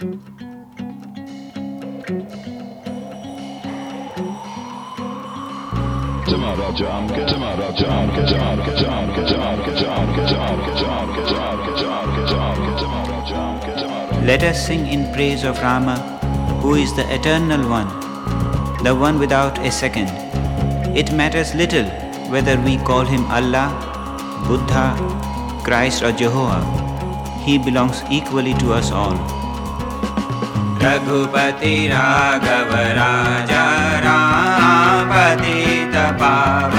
Let us sing in praise of Rama, who is the eternal one, the one without a second. It matters little whether we call him Allah, Buddha, Christ, or Jehovah, he belongs equally to us all. Raghupati Raghav Raja रापति तपाव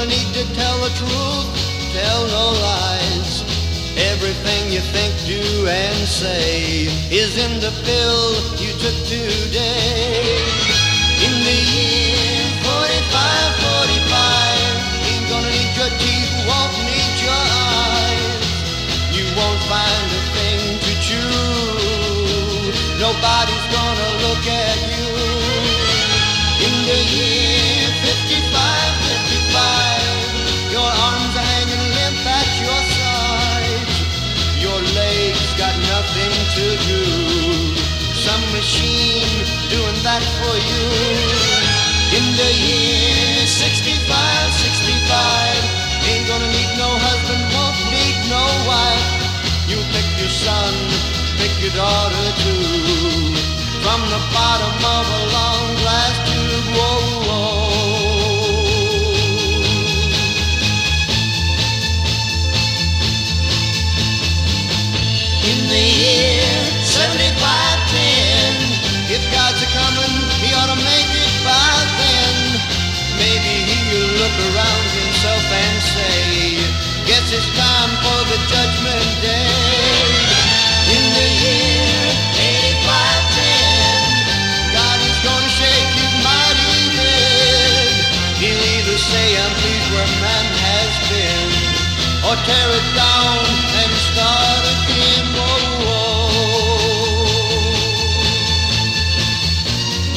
gonna need to tell the truth, tell no lies. Everything you think, do, and say is in the pill you took today. In the year the year 65, 65, ain't gonna need no husband, won't need no wife. You pick your son, pick your daughter too. From the bottom of a long glass tube, whoa, whoa. In the year it down and start again. Whoa, whoa.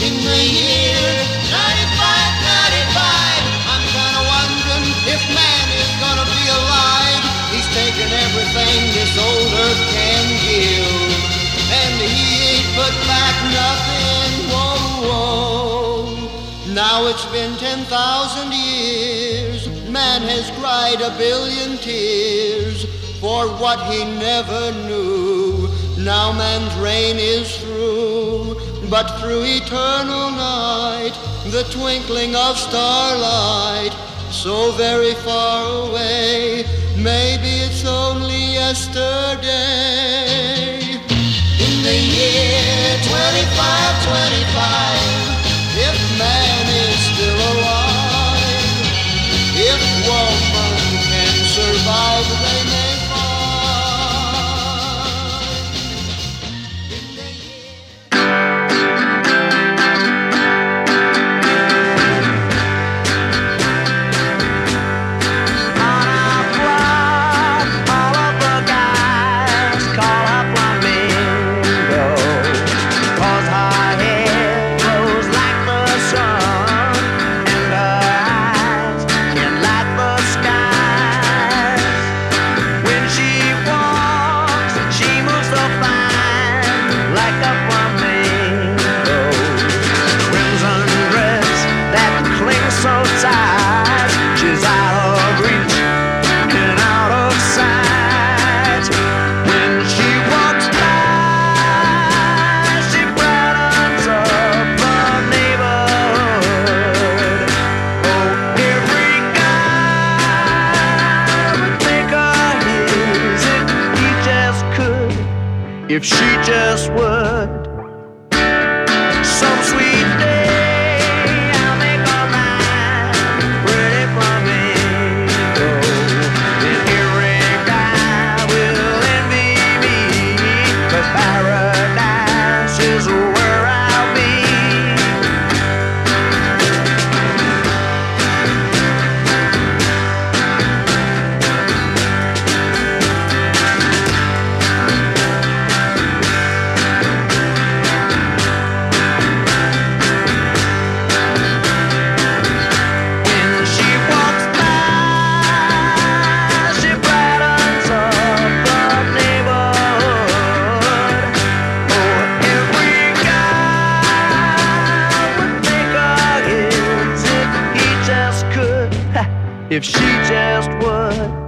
In the year 95, 95, I'm kinda wondering if man is gonna be alive. He's taken everything this old earth can give, and he ain't put back nothing. Whoa, whoa. Now it's been 10,000 years. Has cried a billion tears for what he never knew. Now man's reign is through, but through eternal night, the twinkling of starlight, so very far away, maybe it's only yesterday. In the year 25, 25, if man survive, if she just would. If she just would.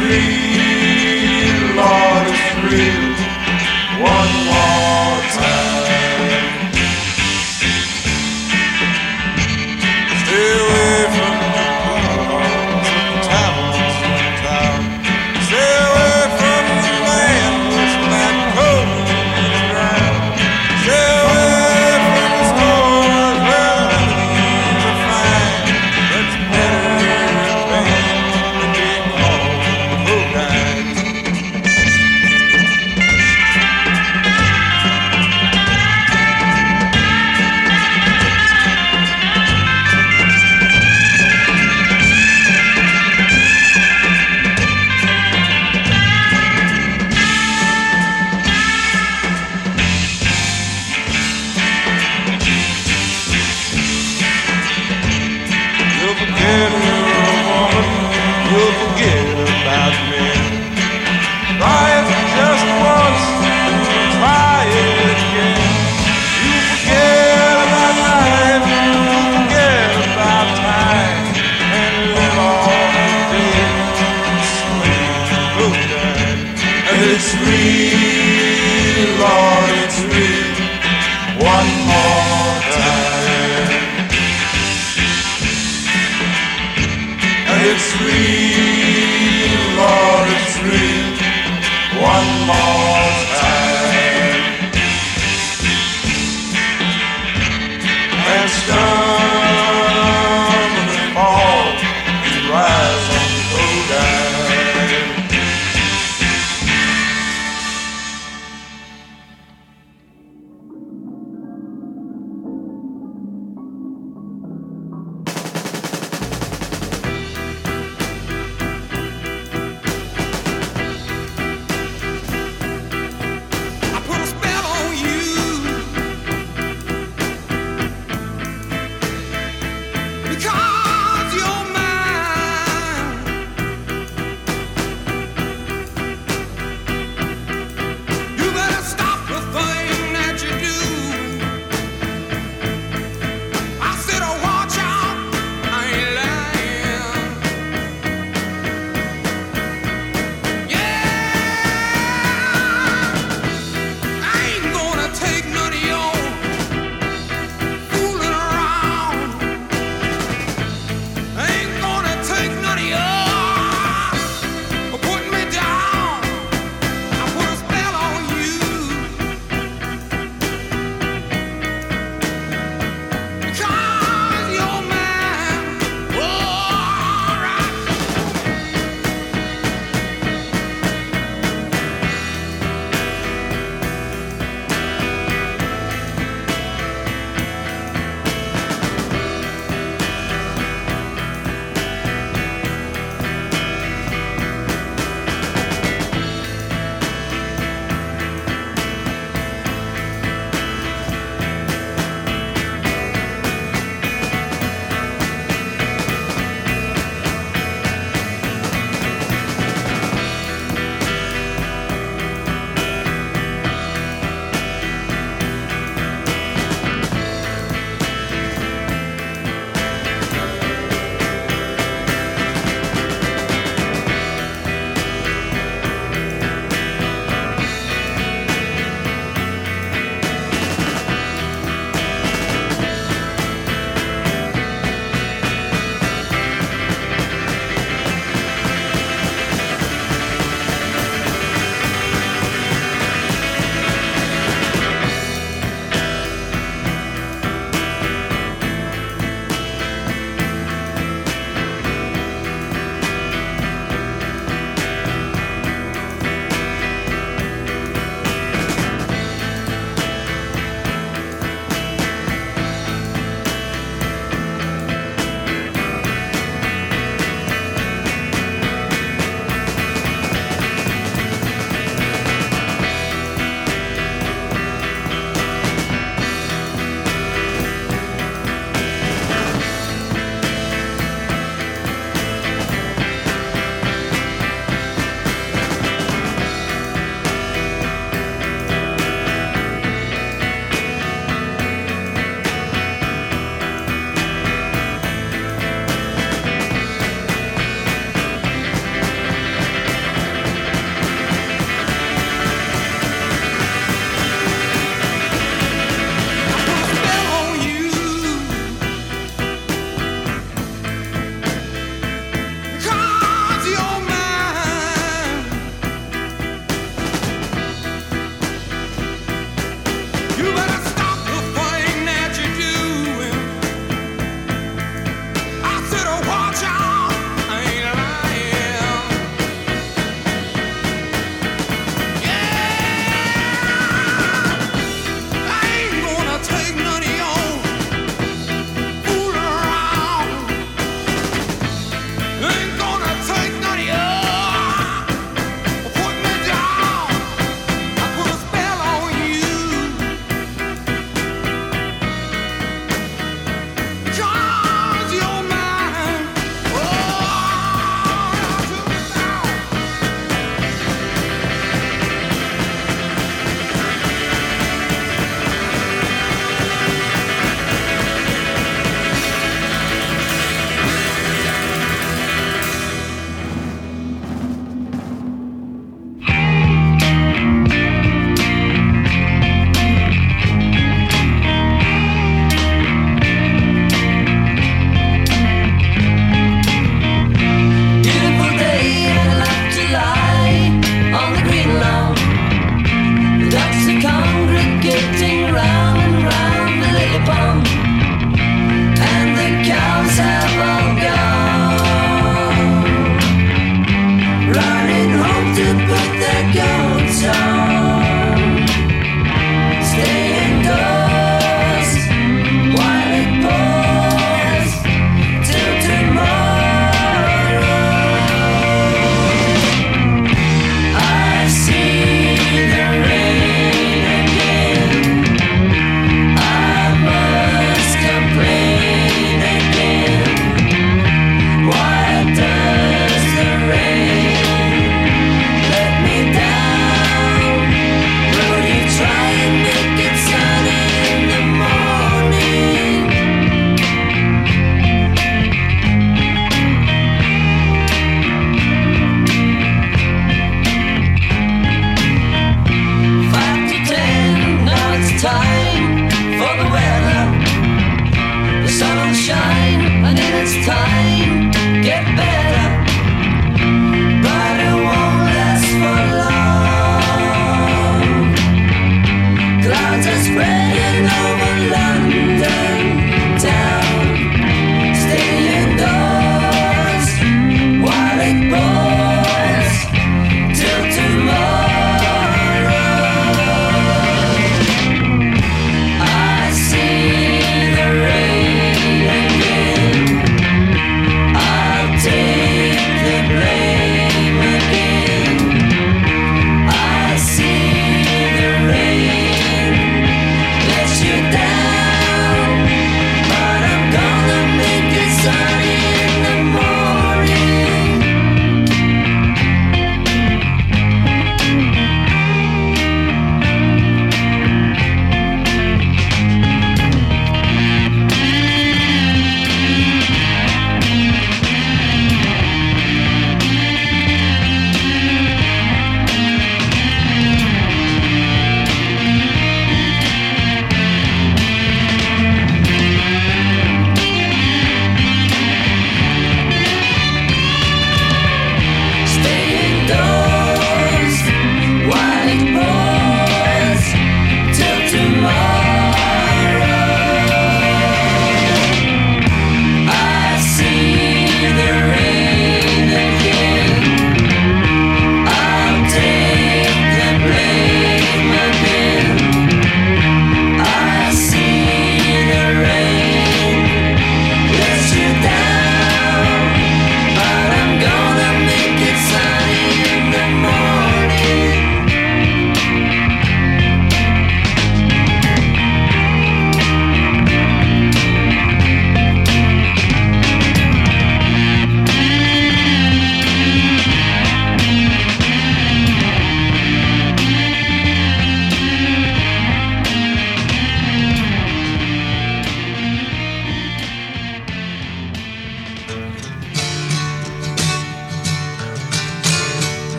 Real, Lord, it's real.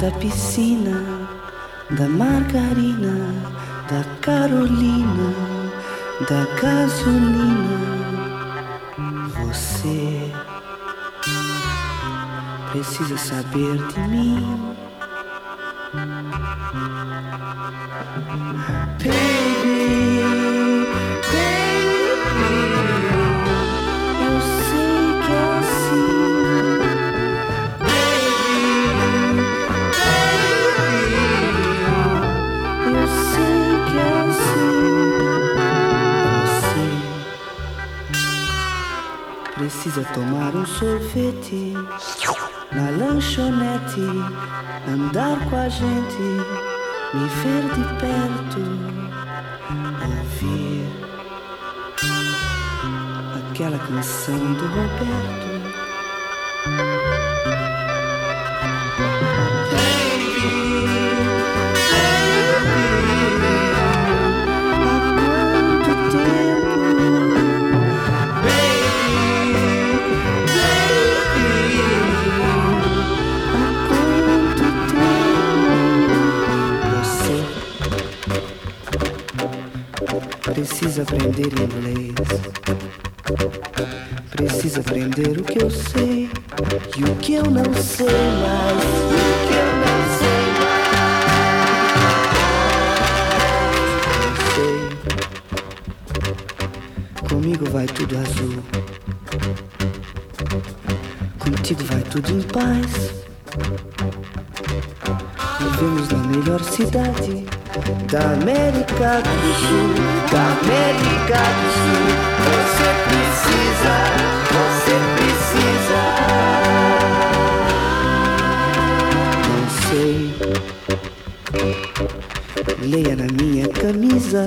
da piscina, da margarina, da Carolina, da gasolina. Você precisa saber de mim. Tomar um sorvete na lanchonete, andar com a gente, me ver de perto, ouvir aquela canção do Roberto. Precisa aprender inglês? Precisa aprender o que eu sei e o que eu não sei mais. E o que eu não sei mais. Sei. Comigo vai tudo azul. Contigo vai tudo em paz. Vivemos na melhor cidade da América do Sul, da América do Sul. Você precisa, você precisa. Não sei. Leia na minha camisa